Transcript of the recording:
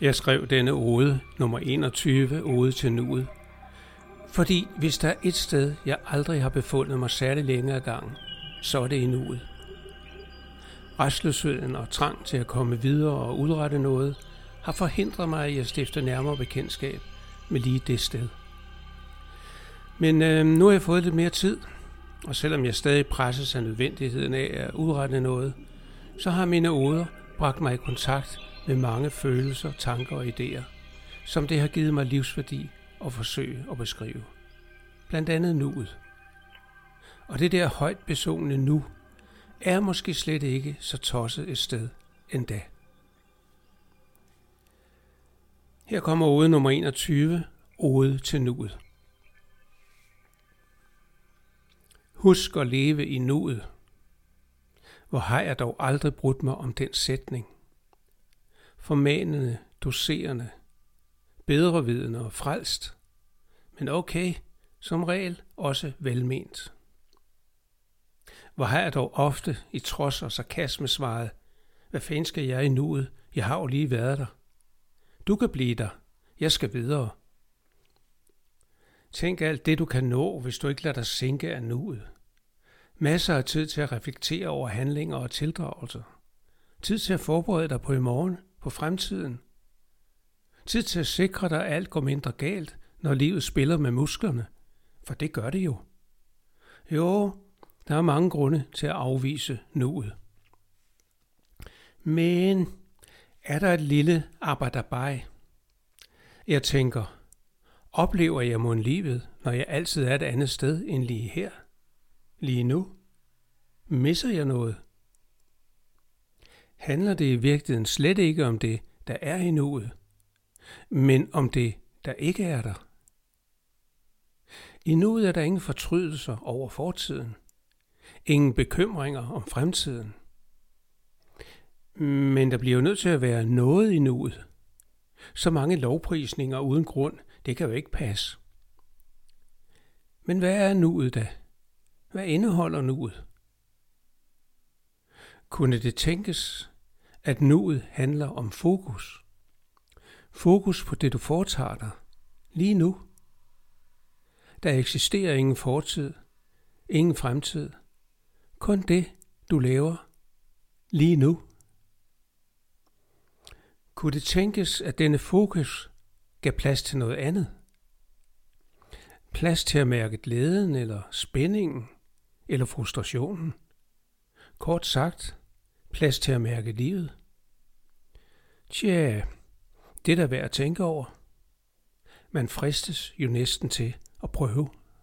Jeg skrev denne ode, nummer 21, ode til nuet. Fordi hvis der er et sted, jeg aldrig har befundet mig særlig længe ad gangen, så er det i nuet. Restløsheden og trang til at komme videre og udrette noget, har forhindret mig i at stifte nærmere bekendtskab med lige det sted. Men øh, nu har jeg fået lidt mere tid, og selvom jeg stadig presses af nødvendigheden af at udrette noget, så har mine oder bragt mig i kontakt med mange følelser, tanker og idéer, som det har givet mig livsværdi at forsøge at beskrive. Blandt andet nuet. Og det der højt besungne nu, er måske slet ikke så tosset et sted endda. Her kommer ode nummer 21, ode til nuet. Husk at leve i nuet. Hvor har jeg dog aldrig brudt mig om den sætning. Formanende, doserende, bedrevidende og frelst. Men okay, som regel også velment. Hvor har jeg dog ofte i trods og sarkasme svaret, hvad fanden skal jeg i nuet? Jeg har jo lige været der. Du kan blive der. Jeg skal videre. Tænk alt det, du kan nå, hvis du ikke lader dig sænke af nuet. Masser af tid til at reflektere over handlinger og tildragelser. Tid til at forberede dig på i morgen, på fremtiden. Tid til at sikre dig, at alt går mindre galt, når livet spiller med musklerne. For det gør det jo. Jo, der er mange grunde til at afvise nuet. Men er der et lille arbejderbej? Jeg tænker, oplever jeg mon livet, når jeg altid er et andet sted end lige her? Lige nu? Misser jeg noget? Handler det i virkeligheden slet ikke om det, der er i nuet, men om det, der ikke er der? I nuet er der ingen fortrydelser over fortiden. Ingen bekymringer om fremtiden. Men der bliver jo nødt til at være noget i nuet. Så mange lovprisninger uden grund, det kan jo ikke passe. Men hvad er nuet da? Hvad indeholder nuet? Kunne det tænkes, at nuet handler om fokus? Fokus på det, du foretager dig lige nu. Der eksisterer ingen fortid, ingen fremtid. Kun det, du laver lige nu. Kunne det tænkes, at denne fokus gav plads til noget andet? Plads til at mærke glæden eller spændingen eller frustrationen? Kort sagt, plads til at mærke livet? Tja, det er da værd at tænke over. Man fristes jo næsten til at prøve